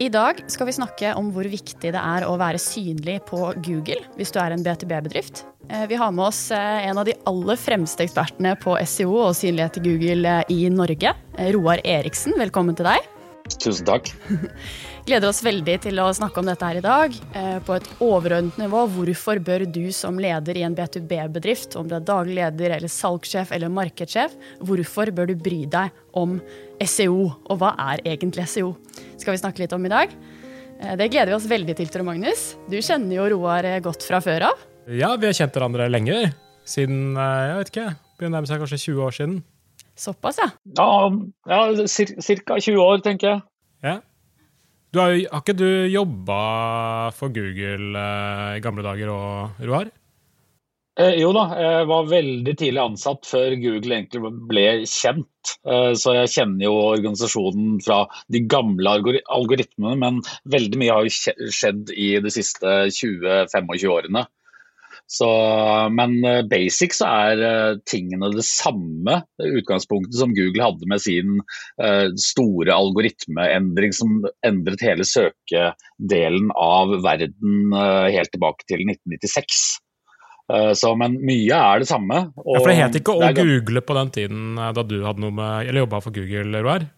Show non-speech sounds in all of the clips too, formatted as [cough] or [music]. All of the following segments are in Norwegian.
I dag skal vi snakke om hvor viktig det er å være synlig på Google hvis du er en BTB-bedrift. Eh, vi har med oss eh, en av de aller fremste ekspertene på SEO og synlighet til Google eh, i Norge. Roar Eriksen, velkommen til deg. Tusen takk. [laughs] Gleder oss veldig til å snakke om dette her i dag. På et overordnet nivå, hvorfor bør du som leder i en B2B-bedrift, om du er daglig leder eller salgssjef eller markedssjef, hvorfor bør du bry deg om SEO, og hva er egentlig SEO? skal vi snakke litt om i dag. Det gleder vi oss veldig til, Tor Magnus. Du kjenner jo Roar godt fra før av. Ja, vi har kjent hverandre lenge. Siden jeg vet ikke, begynner å nærme seg kanskje 20 år siden. Såpass, ja. Ja, ja ca. 20 år, tenker jeg. Ja. Du har, har, ikke du jobba for Google i gamle dager òg, Roar? Eh, jo da, jeg var veldig tidlig ansatt før Google egentlig ble kjent. Eh, så jeg kjenner jo organisasjonen fra de gamle algoritmene, men veldig mye har jo skjedd i de siste 20-25 årene. Så, men eh, basic så er uh, tingene det samme utgangspunktet som Google hadde med sin uh, store algoritmeendring som endret hele søkedelen av verden helt tilbake til 1996. Så, men mye er det samme. ja, for det het ikke å google på den tiden da du hadde noe med, eller jobba for Google, Roar?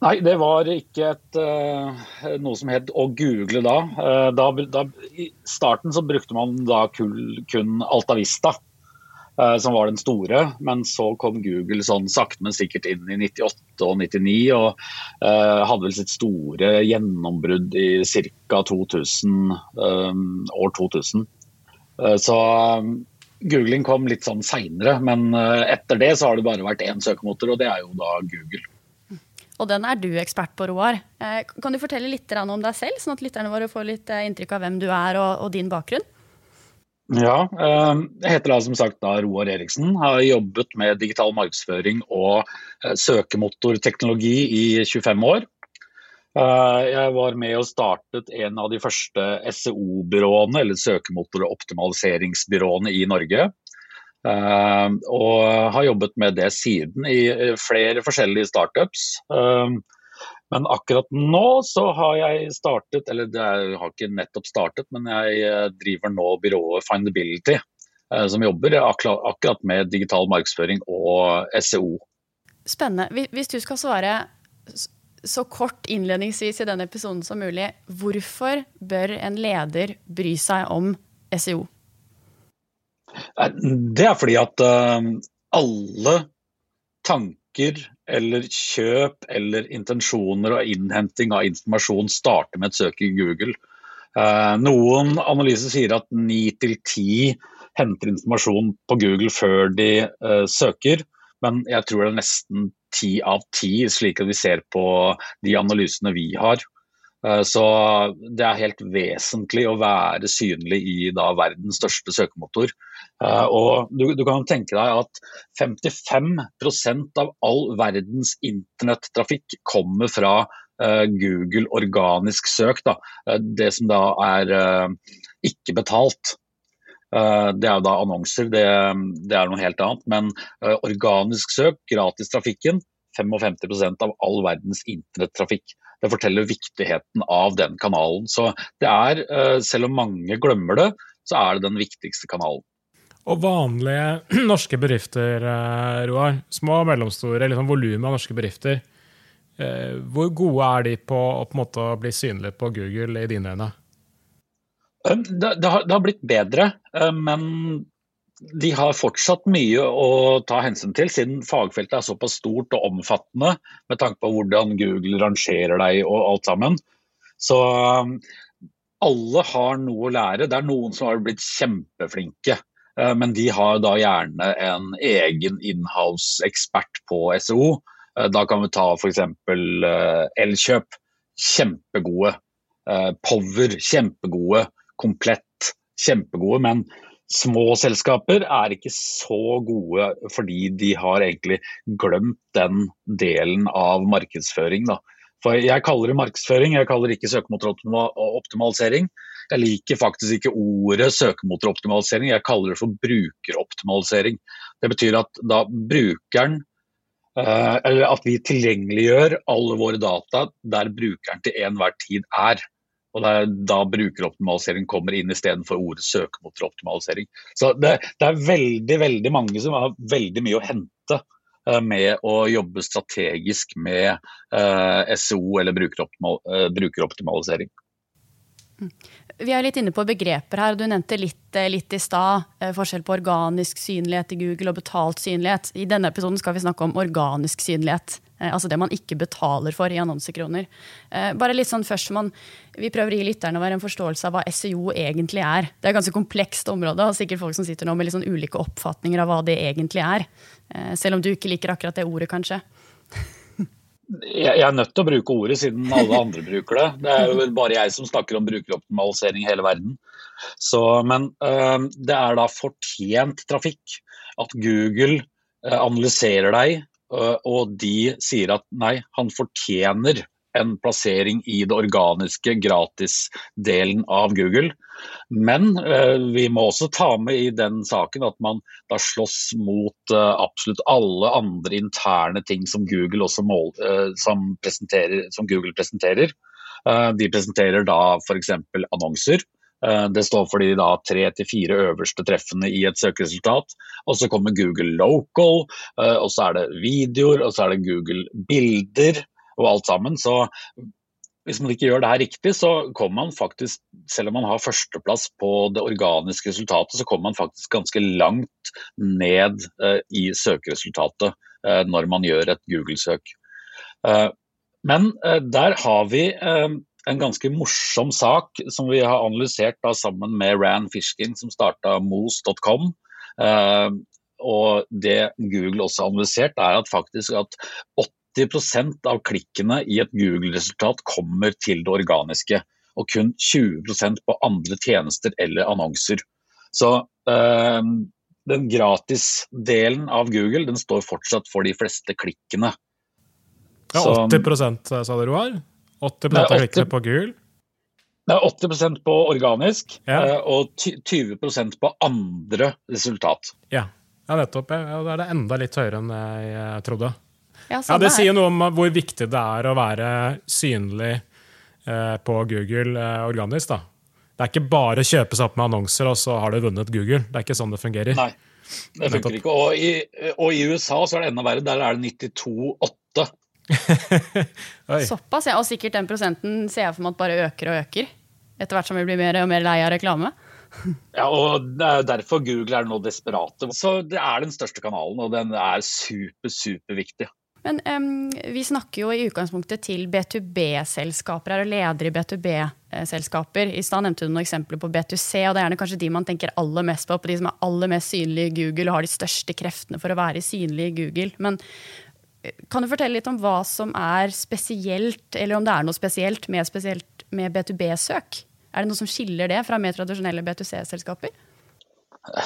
Nei, det var ikke et, uh, noe som het å google da. Da, da. I starten så brukte man da kul, kun Altavista, som var den store. Men så kom Google sånn sakte, men sikkert inn i 98 og 99 og hadde vel sitt store gjennombrudd i ca. 2000, år 2000. så googling kom litt sånn seinere, men etter det så har det bare vært én søkemotor, og det er jo da Google og den er du ekspert på, Roar. Eh, kan du fortelle litt om deg selv, sånn at lytterne våre får litt eh, inntrykk av hvem du er og, din bakgrunn? Ja, eh, jeg heter da som sagt da Roar Eriksen. Har jobbet med digital markedsføring og søkemotorteknologi i 25 år. Jeg var med og startet en av de første SEO-byråene, eller søkemotoroptimaliseringsbyråene i Norge. Uh, og har jobbet med det siden i flere forskjellige startups. Men akkurat nå så har jeg startet, eller jeg har ikke nettopp startet, men jeg eh, driver nå byrået Findability, som jobber akkurat med digital markedsføring og SEO. Spennende. Hvis du skal svare så kort innledningsvis i denne episoden som mulig, hvorfor bør en leder bry seg om SEO? Det er fordi at uh, alle tanker eller kjøp eller intensjoner og innhenting av informasjon starter med et søk i Google. Uh, noen analyser sier at ni til ti henter informasjon på Google før de søker, men jeg tror det er nesten ti av ti, slik vi ser på de analysene vi har. Eh, så det er helt vesentlig å være synlig i da, verdens største søkemotor. Eh, og du, du kan tenke deg at 55% av all verdens internettrafikk kommer fra uh, Google organisk søk. Da. Det som da er ikke betalt. Uh, det er jo da annonser, det, det, er noe helt annet. Men organisk søk, gratis trafikken, 55% av all verdens internettrafikk. Det forteller viktigheten av den kanalen. Så det er, eh, selv om mange glemmer det, så er det den viktigste kanalen. Og vanlige [clears throat] norske bedrifter, eh, Roar, små og mellomstore, liksom volumet av norske bedrifter, eh, hvor gode er de på å på måte bli synlige på Google i dine øyne? Det, det, har, det, har, blitt bedre, men de har fortsatt mye å ta hensyn til, siden fagfeltet er såpass stort og omfattende med tanke på hvordan Google rangerer deg og alt sammen. Så um, alle har noe å lære. Det er noen som har blitt kjempeflinke. Men de har da gjerne en egen inhouse-ekspert på SEO. Da kan vi ta f.eks. Elkjøp. Kjempegode. Power. Kjempegode. Komplett. Kjempegode. Men Små selskaper er ikke så gode fordi de har egentlig glemt den delen av markedsføring. Da. For Jeg kaller det markedsføring, jeg kaller det ikke søkemotoroptimalisering. Jeg liker faktisk ikke ordet søkemotoroptimalisering, jeg kaller det for brukeroptimalisering. Det betyr at da brukeren eh, eller at vi tilgjengeliggjør alle våre data der brukeren til enhver tid er. Og det er da brukeroptimalisering kommer inn istedenfor ordet søkemotoroptimalisering. Så det, det, er veldig veldig mange som har veldig mye å hente uh, med å jobbe strategisk med uh, eh, SEO eller brukeroptimal, uh, brukeroptimalisering. Mm. Vi er litt inne på begreper her. Du nevnte litt, litt i stad forskjell på organisk synlighet i Google og betalt synlighet. I denne episoden skal vi snakke om organisk synlighet. Eh, altså det man ikke betaler for i annonsekroner. Eh, bare litt sånn først man, Vi prøver å gi lytterne være en forståelse av hva SEO egentlig er. Det er et ganske komplekst område, og sikkert folk som sitter nå med litt sånn ulike oppfatninger av hva det egentlig er. Eh, selv om du ikke liker akkurat det ordet, kanskje. Jeg er nødt til å bruke ordet, siden alle andre bruker det. Det er jo bare jeg som snakker om brukeroptimalisering i hele verden. Så, men det er da fortjent trafikk. At Google analyserer deg og de sier at nei, han fortjener en plassering i det organiske gratisdelen av Google. Men eh, vi må også ta med i den saken at man da slåss mot eh, absolutt alle andre interne ting som Google, mål, eh, som, som Google presenterer. Eh, de presenterer da f.eks. annonser. Eh, det står for de da tre til fire øverste treffene i et søkeresultat. Og så kommer Google Local, eh, og så er det videoer, og så er det Google bilder og alt sammen. Så hvis man ikke gjør det her riktig, så kommer man faktisk, selv om man har førsteplass på det organiske resultatet, så kommer man faktisk ganske langt ned eh, i søkeresultatet når man gjør et Google-søk. Men der har vi en ganske morsom sak som vi har analysert da, sammen med Rand Fishkin, som starta mos.com. Eh, og det Google også har analysert, er at faktisk at 80% av klikkene i et Google-resultat kommer til det organiske. Og kun 20% på andre tjenester eller annonser. Så eh, den gratisdelen av Google den står fortsatt for de fleste klikkene. Ja, 80 Så, sa du, Roar? 80 klikker på gul? Det er 80 på organisk ja. Eh, og 20% på andre resultat. Ja, ja nettopp. Ja, da er det enda litt høyere enn jeg trodde. Ja, ja, Det sier noe om hvor viktig det er å være synlig eh, på Google eh, organisk. da. Det er ikke bare å kjøpe seg opp med annonser, og så har du vunnet Google. Det er ikke sånn det fungerer. Nei, det funker ikke. Og i, og i USA så er det enda verre. Der er det 92,8 [laughs] Såpass, ja. Og sikkert den prosenten ser jeg for meg at bare øker og øker. Etter hvert som vi blir mer og mer lei av reklame. [laughs] ja, og det er derfor Google er nå desperate. Så det er den største kanalen, og den er super, superviktig. Men um, vi snakker jo i utgangspunktet til B2B-selskaper her, og ledere i B2B-selskaper. I stad nevnte du noen eksempler på B2C, og det er gjerne kanskje de man tenker aller mest på. på De som er aller mest synlige i Google og har de største kreftene for å være synlige i Google. Men kan du fortelle litt om hva som er spesielt, eller om det er noe spesielt med, med B2B-søk? Er det noe som skiller det fra mer tradisjonelle B2C-selskaper?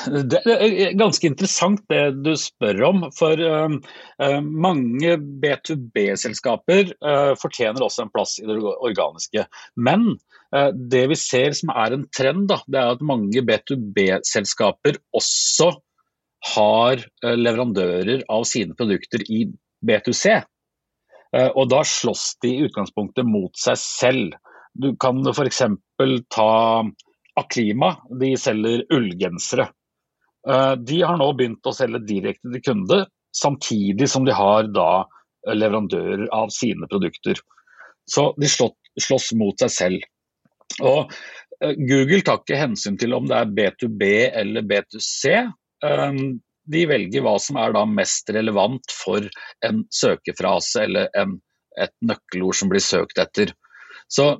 Det er ganske interessant det du spør om. For uh, mange B2B-selskaper uh, fortjener også en plass i det organiske. Men det vi ser som er en trend, det er at mange B2B-selskaper også har leverandører av sine produkter i B2C. Eh, og da slåss de i utgangspunktet mot seg selv. Du kan f.eks. ta Aklima, de selger ullgensere. Eh, de har nå begynt å selge direkte til kunde, samtidig som de har da leverandører av sine produkter. Så de slåss mot seg selv. Og eh, Google tar ikke hensyn til om det er B2B eller B2C de velger hva som er da mest relevant for en søkefrase eller en, et nøkkelord som blir søkt etter. Så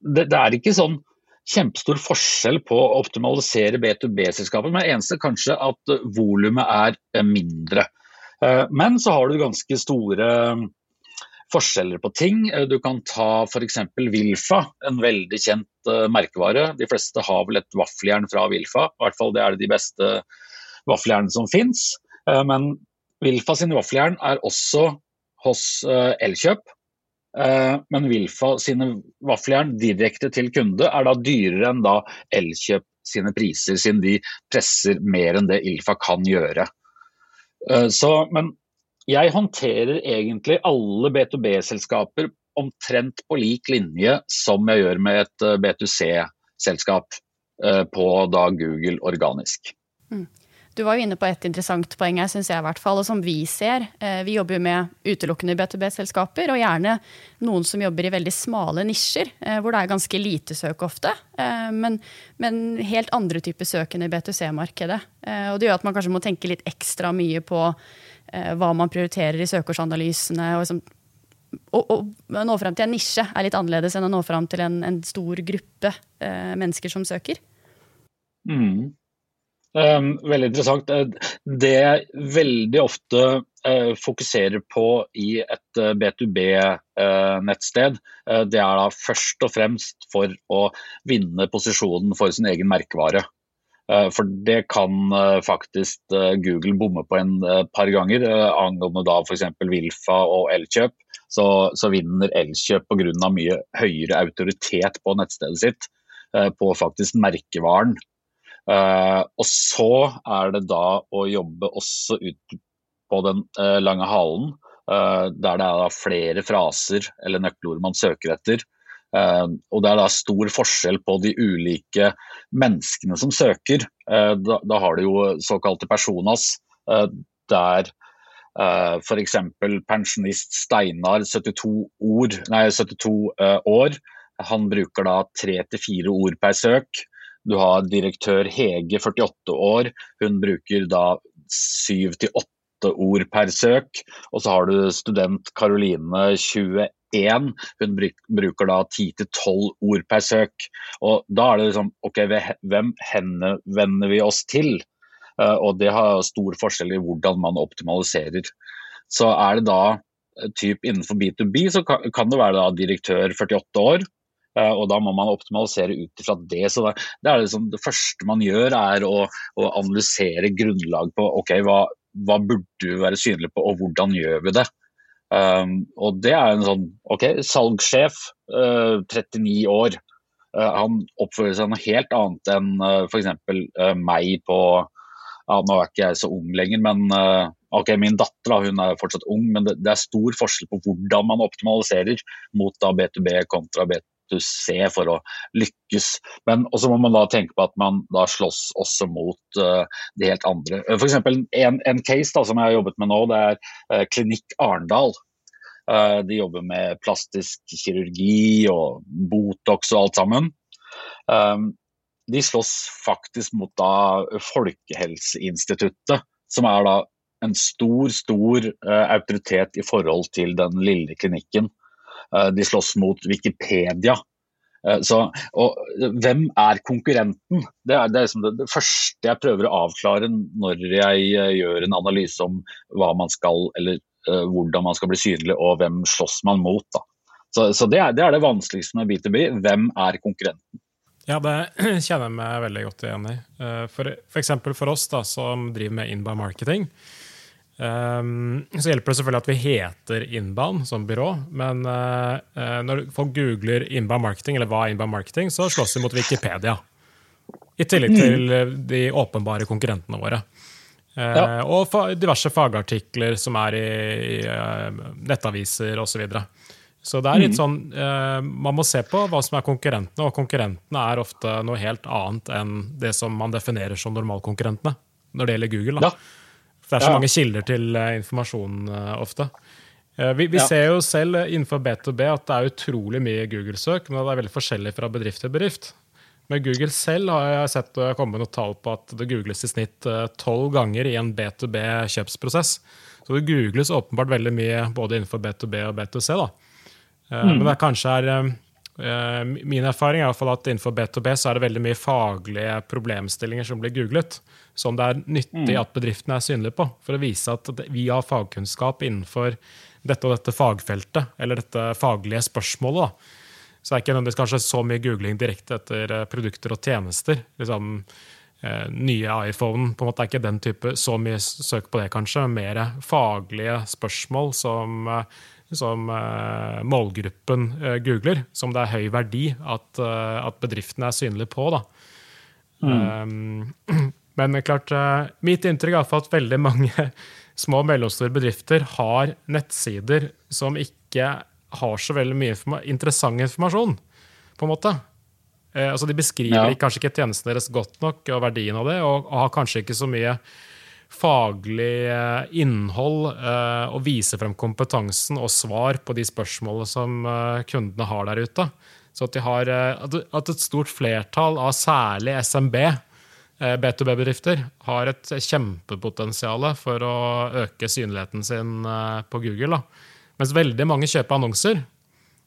det, det er ikke sånn kjempestor forskjell på å optimalisere B2B-selskapet, men det eneste kanskje at volumet er mindre. Eh, men så har du ganske store forskjeller på ting. Du kan ta f.eks. Wilfa, en veldig kjent merkevare. De fleste har vel et vaffeljern fra Wilfa, i hvert fall det er de beste vaffeljernene som fins. Men Wilfa sine vaffeljern er også hos Elkjøp. Men Wilfa sine vaffeljern direkte til kunde er da dyrere enn da Elkjøp sine priser, siden de presser mer enn det Ilfa kan gjøre. Så, men jeg håndterer egentlig alle B2B-selskaper omtrent på lik linje som jeg gjør med et B2C-selskap på da Google organisk. Mm. Du var jo inne på et interessant poeng her, syns jeg i hvert fall, og som vi ser. Eh, vi jobber jo med utelukkende B2B-selskaper, og gjerne noen som jobber i veldig smale nisjer, eh, hvor det er ganske lite søk ofte. Eh, men, men helt andre typer søk enn i B2C-markedet. Og det gjør at man kanskje må tenke litt ekstra mye på hva man prioriterer i søkeårsanalysene. og liksom å, nå fram til en nisje er litt annerledes enn å nå fram til en, en stor gruppe eh, mennesker som søker. Mm. Um, veldig interessant. Eh, det jeg veldig ofte uh, fokuserer på i et uh, B2B-nettsted, uh, det er da først og fremst for å vinne posisjonen for sin egen merkevare. For det kan faktisk Google bomme på en par ganger. Angående da f.eks. Wilfa og Elkjøp, så, så vinner Elkjøp pga. mye høyere autoritet på nettstedet sitt på faktisk merkevaren og så er det da å jobbe også ut på den uh, lange halen, uh, der det er flere fraser eller nøkkelord man søker etter. og det er da stor forskjell på de ulike menneskene som søker. Da, da, har du jo såkalte personas, der Uh, F.eks. pensjonist Steinar, 72, ord, nei, 72 uh, år. Han bruker da tre til fire ord per søk. Du har direktør Hege, 48 år. Hun bruker da syv til åtte ord per søk. Og så har du student Karoline, 21. Hun bruker da 10-12 ord per søk. Og da er det liksom OK, hvem henvender vi oss til? Eh, og det har stor forskjell i hvordan man optimaliserer. Så er det da eh, typ innenfor B2B, så kan det være da direktør 48 år. Eh, og Da må man optimalisere ut fra det. så Det, liksom, det første man gjør, er å, å analysere grunnlag på ok, hva, hva, burde vi være synlige på, og hvordan gjør vi det. Um, og Det er en sånn ok, salgssjef, uh, 39 år. Uh, han oppfører seg noe helt annet enn uh, f.eks. Uh, meg på ja, Nå er ikke jeg så ung lenger, men ok, min datter da, hun er fortsatt ung, men det, det, er stor forskjell på hvordan man optimaliserer mot da B2B kontra B2B du ser for å lykkes. Men også må man da tenke på at man da slåss også mot uh, de helt andre. For F.eks. En, en case da, som jeg har jobbet med nå, det er uh, Klinikk Arendal. De jobber med plastisk kirurgi og Botox og alt sammen. De slåss faktisk mot da Folkehelseinstituttet, som er da en stor, stor autoritet i forhold til den lille klinikken. Eh, de slåss mot Wikipedia. Eh, så, og, hvem er konkurrenten? Det er, det, er liksom det, det, første jeg prøver å avklare når jeg eh, gjør en analyse om hva man skal, eller uh, hvordan man skal bli synlig og hvem slåss man mot. Da. Så, så det, er, det, er, det vanskeligste med B2B. Hvem er konkurrenten? Ja, det [clears throat] kjenner jeg meg veldig godt igjen i. For, for for oss da, som driver med inbound marketing, Um, så hjelper det selvfølgelig at vi heter Inbound som byrå, men uh, når folk googler inbound marketing, eller hva er inbound marketing, så slåss vi mot Wikipedia. I tillegg mm. til de åpenbare konkurrentene våre. Uh, ja. Og fa diverse fagartikler som er i, i uh, nettaviser osv. Så, videre. så det er litt mm. sånn Man må se på hva som er konkurrentene, og konkurrentene er ofte noe helt annet enn det som man definerer som normalkonkurrentene når det gjelder Google. da. Ja. For det er så ja. mange kilder til uh, informasjon uh, ofte. Uh, vi, vi ja. ser jo selv innenfor B2B at det er utrolig mye Google-søk, men det er veldig forskjellig fra bedrift til bedrift. Men Google selv har jeg sett og kommet noen tall på at det googles i snitt tolv ganger i en B2B-kjøpsprosess. Så det googles åpenbart veldig mye både innenfor B2B og B2C. da. Mm. Men det kanskje er Eh, min erfaring er i hvert fall at innenfor B2B så er det veldig mye faglige problemstillinger som blir googlet, som det er nyttig mm. at bedriftene er synlige på, for å vise at vi har fagkunnskap innenfor dette og dette fagfeltet, eller dette faglige spørsmålet. Da. Så det er ikke nødvendigvis kanskje så mye googling direkte etter eh, produkter og tjenester. Liksom, eh, nye iPhone på en måte er ikke den type så mye søk på det, kanskje. Mer faglige spørsmål som eh, som målgruppen googler, som det er høy verdi at, at bedriftene er synlige på. Da. Mm. Um, men klart, mitt inntrykk er at veldig mange [laughs] små og mellomstore bedrifter har nettsider som ikke har så veldig mye informa interessant informasjon. på en måte. altså De beskriver ja. kanskje ikke tjenestene deres godt nok og verdien av det, og, og har kanskje ikke så mye faglig eh, innhold eh, og vise frem kompetansen og svar på de spørsmålene som eh, kundene har der ute. Så at, har, at et stort flertall av særlig SMB, B2B-bedrifter, har et kjempepotensial for å øke synligheten sin på Google. Da. Mens veldig mange kjøper annonser.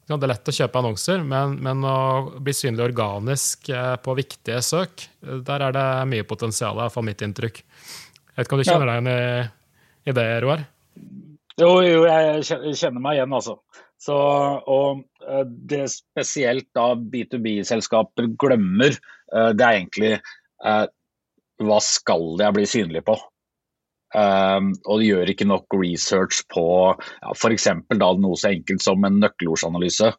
Det er lett å kjøpe annonser, men, men å bli synlig organisk på viktige søk, der er det mye potensial, i hvert fall mitt inntrykk. Jeg vet ikke om du kjenner deg igjen i, det, Roar? Jo, jo, jeg kjenner meg igjen, altså. Så, og eh, det spesielt da B2B-selskaper glemmer, eh, det er egentlig eh, hva skal jeg bli synlig på? Um, og de gjør ikke nok research på ja, f.eks. noe så enkelt som en nøkkelordsanalyse.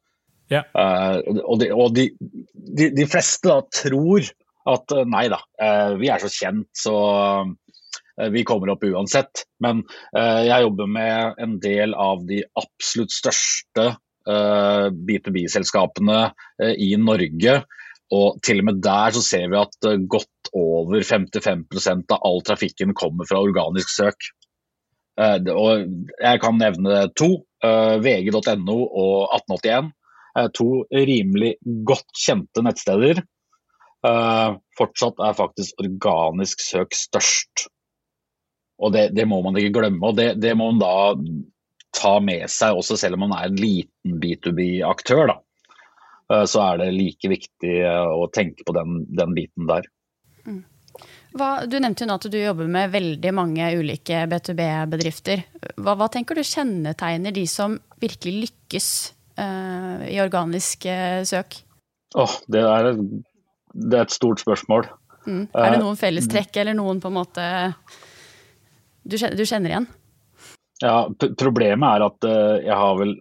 Yeah. Uh, og, de, og de, de, de, fleste da tror at nei da, uh, vi er så kjent, så uh, vi kommer opp uansett. Men eh, jeg jobber med en del av de absolutt største eh, B2B-selskapene i Norge. Og til og med der så ser vi at godt over 55% av all trafikken kommer fra organisk søk. Og jeg kan nevne to. VG.no og 1881. To rimelig godt kjente nettsteder. Fortsatt er faktisk organisk søk størst. Og det, det, må man ikke glemme. og det, det, må man da ta med seg også, selv om man er en liten B2B-aktør. Eh, så er det like viktig eh, å tenke på den, den biten der. Mm. Hva, du nevnte jo nå at du jobber med veldig mange ulike B2B-bedrifter. Hva, hva, tenker du kjennetegner de som virkelig lykkes uh, i organisk uh, søk? Oh, det, er, det, er, et stort spørsmål. Mm. Er det noen fellestrekk eller noen på en måte du, du kjenner igjen? Ja, problemet er at uh, jeg har vel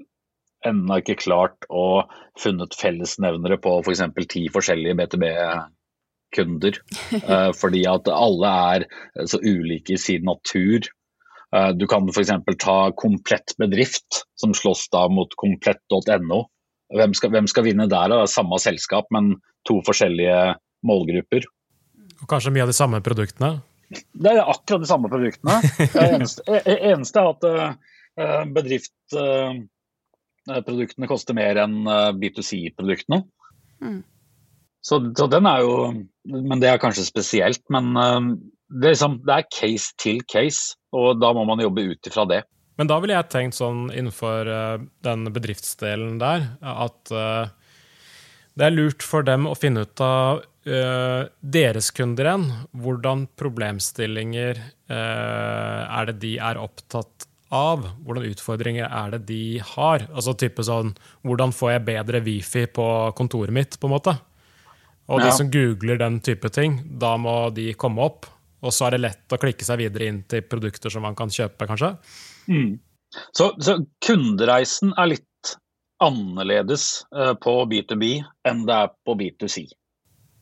ennå ikke klart å funnet fellesnevnere på f.eks. For ti forskjellige BTB-kunder. uh, [laughs] eh, fordi at alle er så ulike i sin natur. Uh, du kan f.eks. ta Komplett bedrift, som slåss da mot komplett.no. Hvem, hvem, skal vinne der? Det er samme selskap, men to forskjellige målgrupper. Og kanskje mye av de samme produktene? Det er akkurat de samme produktene. [laughs] Det eneste, e, e, eneste er at uh, bedriftsproduktene uh, koster mer enn uh, B2C-produktene. Mm. Så, så, den er jo Men det er kanskje spesielt. Men det er, liksom, det er case til case, og da må man jobbe ut ifra det. Men da ville jeg tenkt sånn innenfor den bedriftsdelen der at det er lurt for dem å finne ut av deres kunder igjen. Hvordan problemstillinger er det de er opptatt av? Hvordan utfordringer er det de har? Altså type sånn Hvordan får jeg bedre wifi på kontoret mitt, på en måte? Og ja. de som googler den type ting, da må de komme opp. Og så er det lett å klikke seg videre inn til produkter som man kan kjøpe, kanskje. Mm. Så, så kundereisen er litt annerledes uh, på B2B enn det er på B2C.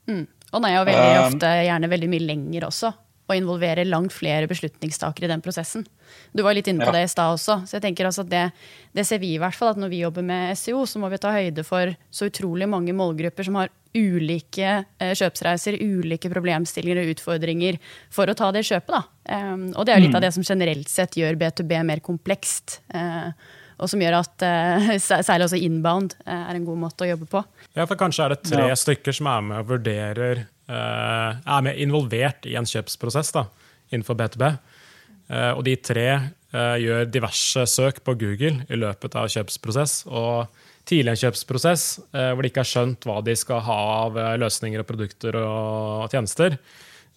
Mm. Og den er jo veldig um, ofte gjerne veldig mye lenger også, og involverer langt flere beslutningstakere i den prosessen. Du var litt inne på ja. det i stad også, så jeg tenker altså at det, det, ser vi i hvert fall, at når vi jobber med SEO, så må vi ta høyde for så utrolig mange målgrupper som har ulike eh, kjøpsreiser, ulike problemstillinger og utfordringer for å ta det kjøpet. Da. Um, og det er litt mm. av det som generelt sett gjør B2B mer komplekst. Uh, og som gjør at uh, særlig også inbound er en god måte å jobbe på. Ja, for Kanskje er det tre ja. stykker som er med og vurderer Er med involvert i en kjøpsprosess da, innenfor B2B. og de tre gjør diverse søk på Google i løpet av kjøpsprosess. og tidlig en kjøpsprosess hvor de ikke har skjønt hva de skal ha av eh, løsninger og produkter og tjenester,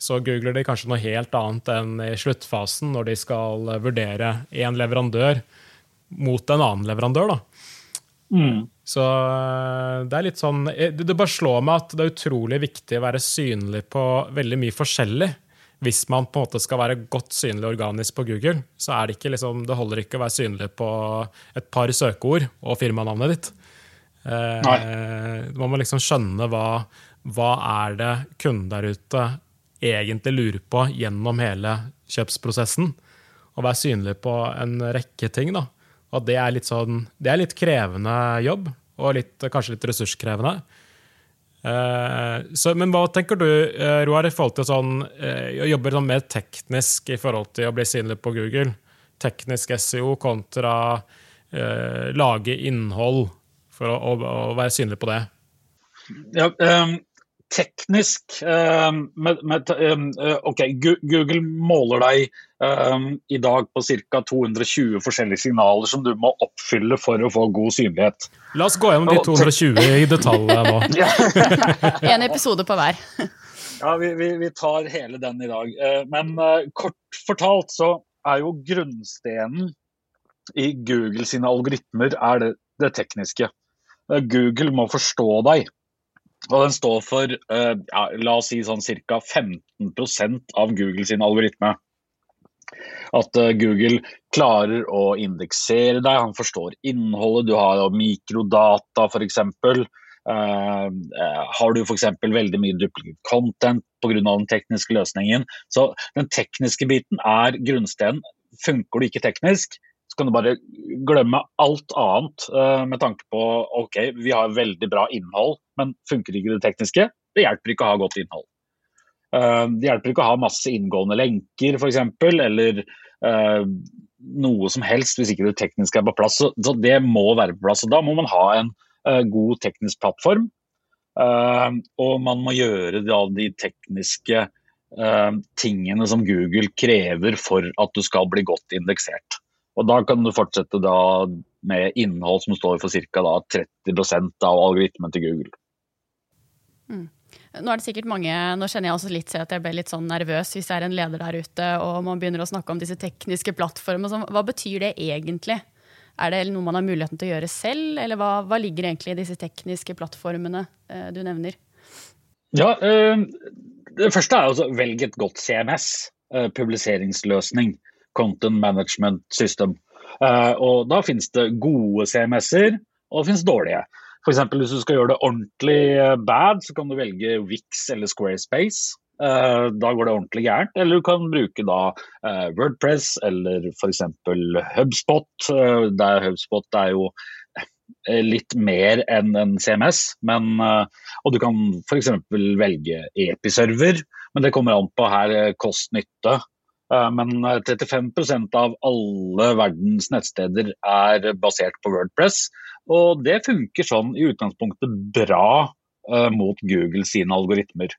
så googler de kanskje noe helt annet enn i sluttfasen, når de skal vurdere én leverandør mot en annen leverandør. da. Mm. Så det er litt sånn Det bare slår meg at det er utrolig viktig å være synlig på veldig mye forskjellig hvis man på en måte skal være godt synlig organisk på Google, så er det ikke liksom, det holder ikke å være synlig på et par søkeord og firmanavnet ditt. Nei. man må liksom skjønne hva, hva er det kunden der ute egentlig lurer på gjennom hele kjøpsprosessen. Og være synlig på en rekke ting. da. Og det er litt, sånn, det er litt krevende jobb, og litt, kanskje litt ressurskrevende. Uh, så, men hva tenker du, uh, Roar, i forhold til sånn, uh, å jobbe sånn mer teknisk i forhold til å bli synlig på Google? Teknisk SEO kontra lage innhold for å, å, å, være synlig på det? Ja, um, teknisk med, med, OK, Google måler deg i dag på ca. 220 forskjellige signaler som du må oppfylle for å få god synlighet. La oss gå gjennom de 220 i detalj nå. [laughs] [laughs] en episode på hver. [laughs] ja, vi, vi, vi, tar hele den i dag. Eh, men uh, kort fortalt så er jo grunnstenen i Google sine algoritmer er det, det tekniske. Google må forstå deg. Og den står for uh, ja, la oss si sånn ca. 15% av Google sin algoritme. At uh, Google klarer å indeksere deg, han forstår innholdet. Du har mikrodata f.eks. Uh, uh, har du f.eks. veldig mye duplicate content pga. den tekniske løsningen. Så den tekniske biten er grunnsteinen. Funker du ikke teknisk, kan du bare glemme alt annet uh, med tanke på ok, vi har veldig bra innhold, men funker ikke det tekniske? Det hjelper ikke å ha godt innhold. Uh, det hjelper ikke å ha masse inngående lenker f.eks., eller uh, noe som helst hvis ikke det tekniske er på plass. Så, det må være på plass. og Da må man ha en god teknisk plattform. og man må gjøre de tekniske tingene som Google krever for at du skal bli godt indeksert. Og Da kan du fortsette da med innhold som står for ca. 30% av algoritmen til Google. Mm. Nå er det sikkert mange, nå kjenner jeg også litt at jeg ble litt sånn nervøs hvis jeg er en leder der ute og man begynner å snakke om disse tekniske plattformene. Hva betyr det egentlig? Er det noe man har muligheten til å gjøre selv, eller hva, hva ligger egentlig i disse tekniske plattformene eh, du nevner? Ja, eh, Det første er å velge et godt CMS, eh, publiseringsløsning. Content Management System. Eh, og Da finnes det gode CMS-er, og det finnes dårlige. F.eks. hvis du skal gjøre det ordentlig eh, bad, så kan du velge Wix eller Squarespace. Uh, da går det ordentlig gærent. Eller du kan bruke da Wordpress eller f.eks. HubSpot. Der HubSpot er jo litt mer enn en CMS. Men, og du kan f.eks. velge Episerver, men det kommer an på her kost-nytte. Men 35% av alle verdens nettsteder er basert på Wordpress. Og det funker sånn i utgangspunktet bra uh, mot Google sine algoritmer.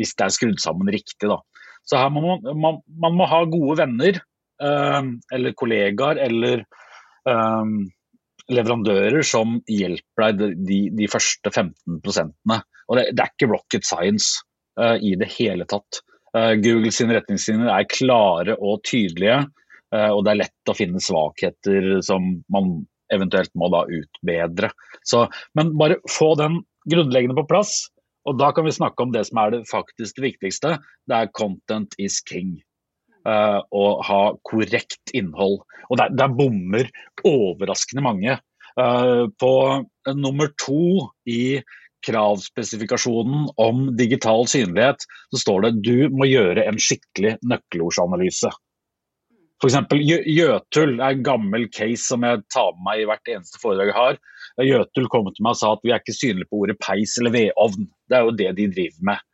Hvis det er skrudd sammen riktig, da. Så her må man, man, man må ha gode venner, eller kollegaer, eller leverandører som hjelper deg de, de første 15 Og det, det, er ikke rocket science i det hele tatt. Google sine retningslinjer er klare og tydelige, og det er lett å finne svakheter som man eventuelt må da utbedre. Så, men bare få den grunnleggende på plass, og da kan vi snakke om det som er det faktisk viktigste. Det er 'content is king'. Uh, og ha korrekt innhold. Og der, der bommer overraskende mange. På nummer to i kravspesifikasjonen om digital synlighet, så står det du må gjøre en skikkelig nøkkelordsanalyse. F.eks. Jøtul er en gammel case som jeg tar med meg i hvert eneste foredrag jeg har. Jøtul kom til meg og sa at vi er ikke synlige på ordet peis eller vedovn. Det er jo det de driver med.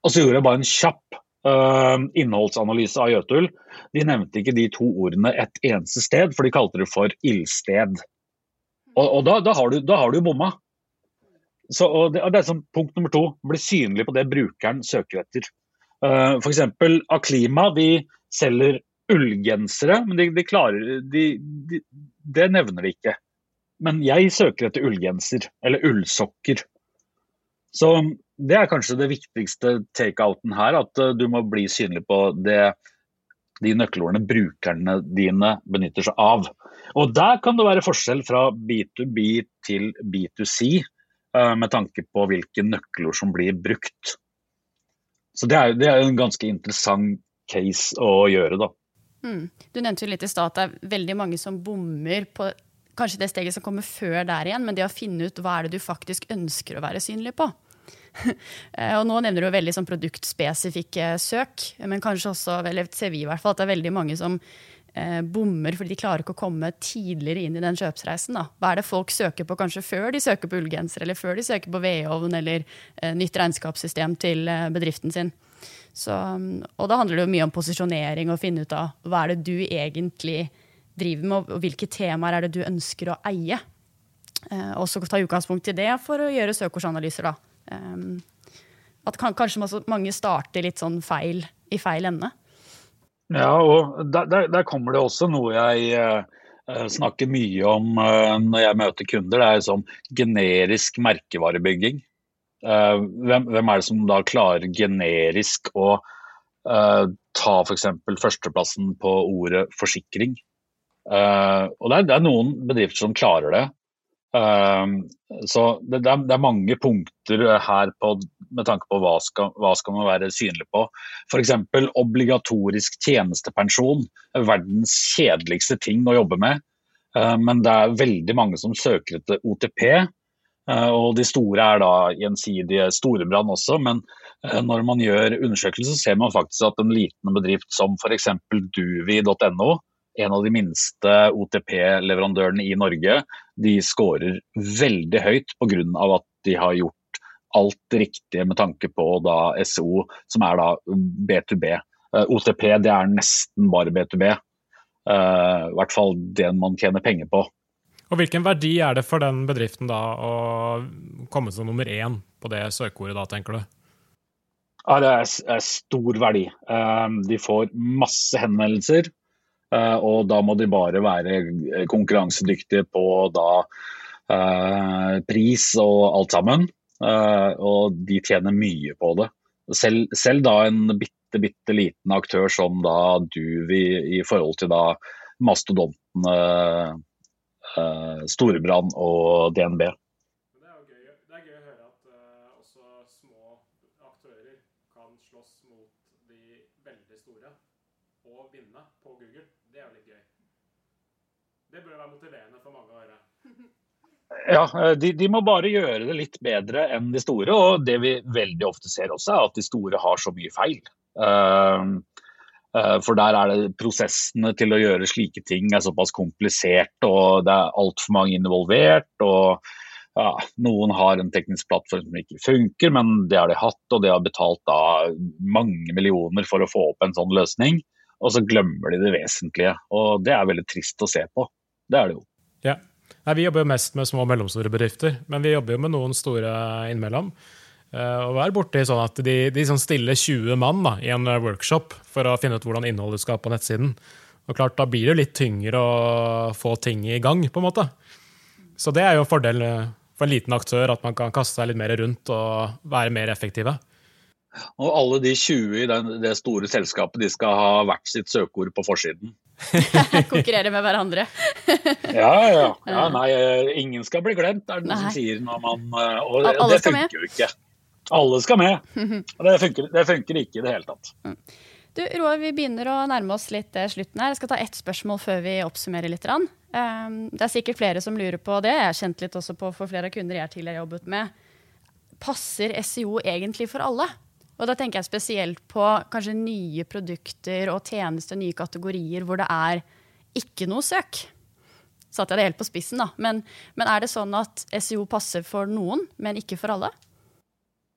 Og så gjorde jeg bare en kjapp uh, innholdsanalyse av Jøtul. De nevnte ikke de to ordene et eneste sted, for de kalte det for ildsted. Og, og da, da, har du, da har du bomma. Så, og det, og det, er som punkt nummer to. Bli synlig på det brukeren søker etter. Uh, F.eks. Aklima de selger ullgensere, men de, de klarer de, de, Det nevner de ikke. men jeg søker etter ullgenser, eller ullsokker. Så det er kanskje det viktigste takeouten her, at du må bli synlig på det, de nøkkelordene brukerne dine benytter seg av. Og Der kan det være forskjell fra B2B til B2C, med tanke på hvilke nøkkelord som blir brukt. Så det er, det er en ganske interessant case å gjøre, da. Mm. Du nevnte jo litt i stad at det er veldig mange som bommer på kanskje det steget som kommer før der igjen, men det å finne ut hva er det du faktisk ønsker å være synlig på. [laughs] Eh, og nå nevner du veldig sånn produktspesifikke søk, men kanskje også, eller ser vi i hvert fall, at det er veldig mange som eh, bommer fordi de klarer ikke å komme tidligere inn i den kjøpsreisen. Da. Hva er det folk søker på kanskje før de søker på ullgenser, eller før de søker på vedovn eller eh, nytt regnskapssystem til eh, bedriften sin? Så, og da handler det jo mye om posisjonering og finne ut av hva er det du egentlig driver med, og hvilke temaer er det du ønsker å eie. Eh, og så ta utgangspunkt i det for å gjøre søkeordsanalyser, da. Eh, at kan, kanskje mange starter litt sånn feil i feil ende. Ja, og der, der, der kommer det også noe jeg eh, snakker mye om eh, når jeg møter kunder. Det er sånn generisk merkevarebygging. Eh, hvem, hvem, er det som da klarer generisk å uh, ta f.eks. førsteplassen på ordet forsikring? Uh, og det er, det er, noen bedrifter som klarer det. Uh, så det, det, er, mange punkter her på, med tanke på hva skal, hva skal man være synlig på. F.eks. obligatorisk tjenestepensjon. Verdens kjedeligste ting å jobbe med. Men det er veldig mange som søker etter OTP, Eh, og de store er da gjensidige storebrann også, men eh, når man gjør undersøkelser, ser man faktisk at en liten bedrift som f.eks. duvi.no, en av de minste OTP-leverandørene i Norge, de scorer veldig høyt pga. at de har gjort alt det riktige med tanke på da SO, som er da B2B. Eh, OTP det er nesten bare B2B. I hvert fall det man tjener penger på. Og Hvilken verdi er det for den bedriften da å komme som nummer én på det søkeordet, da, tenker du? Ja, Det er stor verdi. Ehm, de får masse henvendelser, eh, og da må de bare være konkurransedyktige på da eh, pris og alt sammen. Eh, og de tjener mye på det. Selv, selv da en bitte, bitte liten aktør som da Duvi i forhold til da mastodonten uh, Storebrand og DNB. Det er, gøy, det er gøy å høre at uh, også små aktører kan slåss mot de veldig store og vinne på Google. Det er jo litt gøy. Det bør være motiverende for mange å høre. [laughs] Ja, eh, de, de, må bare gjøre det litt bedre enn de store. Og det vi veldig ofte ser også, er at de store har så mye feil. Uh, Eh, for der er det prosessene til å gjøre slike ting er såpass komplisert, og det er altfor mange involvert. og ja, Noen har en teknisk plattform som ikke funker, men det har de hatt, og de har betalt da mange millioner for å få opp en sånn løsning. Og så glemmer de det vesentlige. Og det er veldig trist å se på. Det er det jo. Ja. Nei, vi jobber jo mest med små og mellomstore bedrifter, men vi jobber jo med noen store innimellom. Uh, og være borti sånn at de, de sånn stiller 20 mann da, i en eh, workshop for å finne ut hvordan innholdet skal på nettsiden. Og klart, Da blir det litt tyngre å få ting i gang. på en måte. Så det er jo en fordel eh, for en liten aktør at man kan kaste seg litt mer rundt og være mer effektive. Og alle de 20 i det store selskapet de skal ha hvert sitt søkeord på forsiden. [laughs] Konkurrere med hverandre. [laughs] ja, ja, ja. Nei, ingen skal bli glemt, er det noen som sier når man Og det, det funker jo ikke. Alle skal med. [laughs] Det funker, det funker ikke i det hele tatt. Mm. Du, Roar, vi begynner å nærme oss litt eh, slutten her. Jeg skal ta ett spørsmål før vi oppsummerer litt. Ehm, det er sikkert flere som lurer på det. Jeg har kjent litt også på for flere kunder jeg tidligere jobbet med. Passer SEO egentlig for alle? Og da tenker jeg spesielt på kanskje nye produkter og tjenester, nye kategorier hvor det er ikke noe søk. Satte jeg det helt på spissen, da. Men, men er det sånn at SEO passer for noen, men ikke for alle?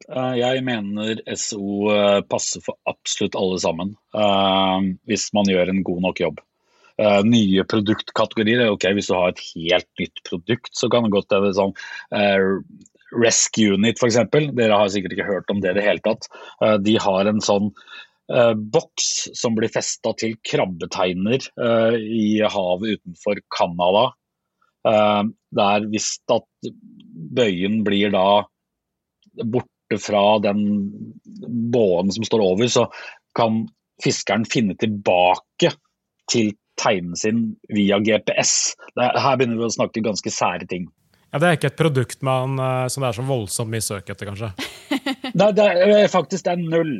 Eh, jeg mener SO eh, passer for absolutt alle sammen, eh, hvis man gjør en god nok jobb. Nye produktkategorier. ok, Hvis du har et helt nytt produkt, så kan det godt være sånn Rescue Unit f.eks. Dere har sikkert ikke hørt om det i det hele tatt. De har en sånn boks som blir festa til krabbeteiner i havet utenfor Canada. der er hvis at bøyen blir da borte fra den båen som står over, så kan fiskeren finne tilbake til teinen sin via GPS. Her begynner vi å snakke ganske sære ting. Ja, Det er ikke et produkt man, som det er så voldsomt mye søk etter, kanskje? [laughs] Nei, det er faktisk det er null.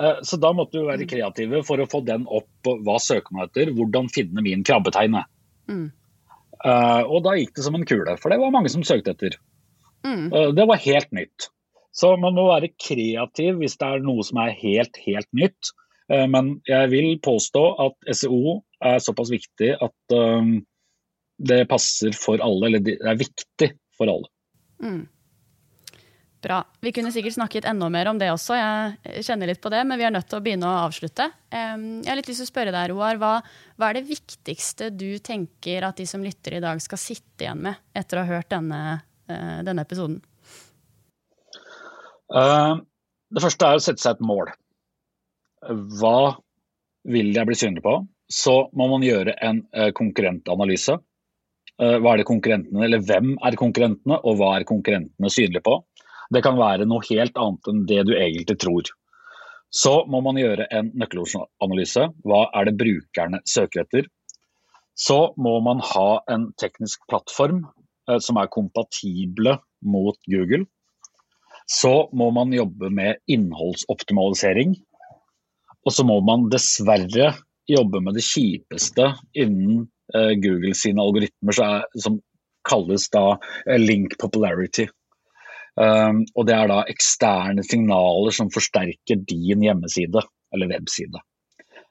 Eh, så da måtte vi være kreative for å få den opp. Hva søker man etter? Hvordan finne min krabbetegne? Mm. Og da gikk det som en kule, for det var mange som søkte etter. Mm. Det var helt nytt. Så man må være kreativ hvis det er noe som er helt, helt nytt. Men jeg vil påstå at SEO er såpass viktig at det passer for alle, eller det er viktig for alle. Mm. Bra. Vi kunne sikkert snakket enda mer om det også, jeg kjenner litt på det, men vi er nødt til å begynne å avslutte. Jeg har litt lyst til å spørre deg, Roar, hva, hva, er det viktigste du tenker at de som lytter i dag skal sitte igjen med etter å ha hørt denne, eh, denne episoden? Uh, det første er å sette seg et mål. Hva vil jeg bli synlig på? Så må man gjøre en uh, konkurrentanalyse. Uh, hva er det konkurrentene, eller Hvem er konkurrentene, og hva er konkurrentene synlige på? Det kan være noe helt annet enn det du egentlig tror. Så må man gjøre en nøkkelordsanalyse. Hva er det brukerne søker etter? Så må man ha en teknisk plattform eh, som er kompatible mot Google. Så må man jobbe med innholdsoptimalisering. Og så må man dessverre jobbe med det kjipeste innen eh, Google sine algoritmer, som kalles da eh, link popularity. Um, og det er da eksterne signaler som forsterker din hjemmeside eller webside.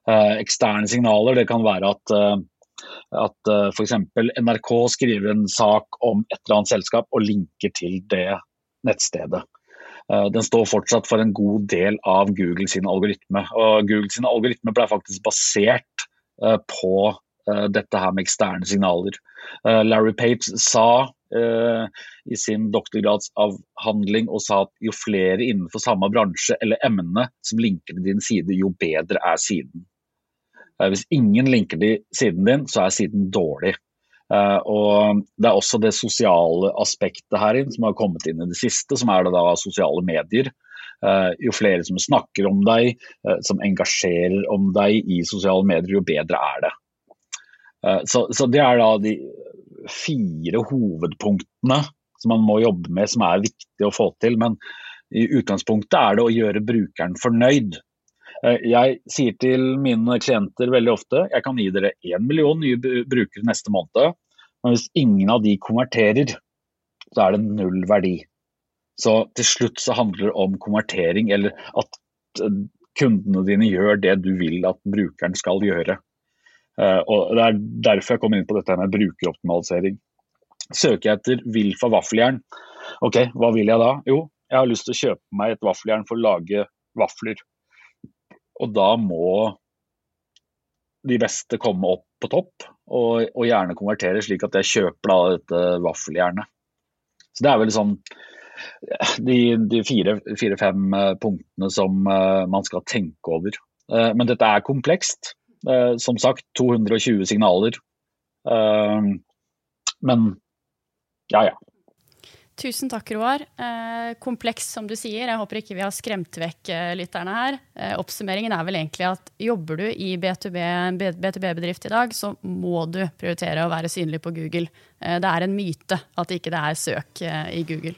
Uh, eksterne signaler det kan være at, uh, at uh, f.eks. NRK skriver en sak om et eller annet selskap og linker til det nettstedet. Uh, den står fortsatt for en god del av Google sin algoritme. Og Google sin algoritme ble faktisk basert på dette her med eksterne signaler. Larry Page sa Eh, i sin doktorgradsavhandling og sa at jo flere innenfor samme bransje eller emne som linker til din side, jo bedre er siden. Eh, hvis ingen linker til siden din, så er siden dårlig. Eh, og Det er også det sosiale aspektet her inn, som har kommet inn i det siste, som er det da sosiale medier. Jo flere som snakker om deg, som engasjerer om deg i sosiale medier, jo bedre er det. Så, så det er da de fire hovedpunktene som man må jobbe med, som er viktig å få til. Men i utgangspunktet er det å gjøre brukeren fornøyd. Eh, jeg sier til mine klienter veldig ofte jeg kan gi dere én million nye brukere neste måned, men hvis ingen av de konverterer, så er det null verdi. Så til slutt så handler det om konvertering, eller at eh, kundene dine gjør det du vil at brukeren skal gjøre. Eh, og Det er derfor jeg kommer inn på dette med brukeroptimalisering. Søker jeg etter Wilfa vaffeljern, ok, hva vil jeg da? Jo, jeg har lyst til å kjøpe meg et vaffeljern for å lage vafler. Og da må de beste komme opp på topp, og, og gjerne konvertere slik at jeg kjøper da dette vaffeljernet. Så det er vel sånn de, de fire-fem fire, eh, punktene som uh, man skal tenke over. Men dette er komplekst. Eh, som sagt, 220 signaler. Eh, men ja, ja. Tusen takk, Roar. Eh, kompleks, som du sier. Jeg håper ikke vi har skremt vekk eh, lytterne her. Eh, oppsummeringen er vel egentlig at jobber du i B2B-bedrift i dag, så må du prioritere å være synlig på Google. Eh, det er en myte at ikke det er søk i Google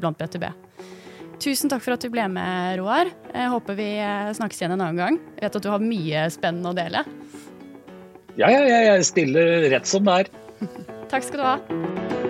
blant B2B. Tusen takk for at du ble med, Roar. Jeg håper vi snakkes igjen en annen gang. Jeg vet at du har mye spennende å dele. Ja, ja, ja. Jeg stiller rett som det er. [laughs] takk skal du ha.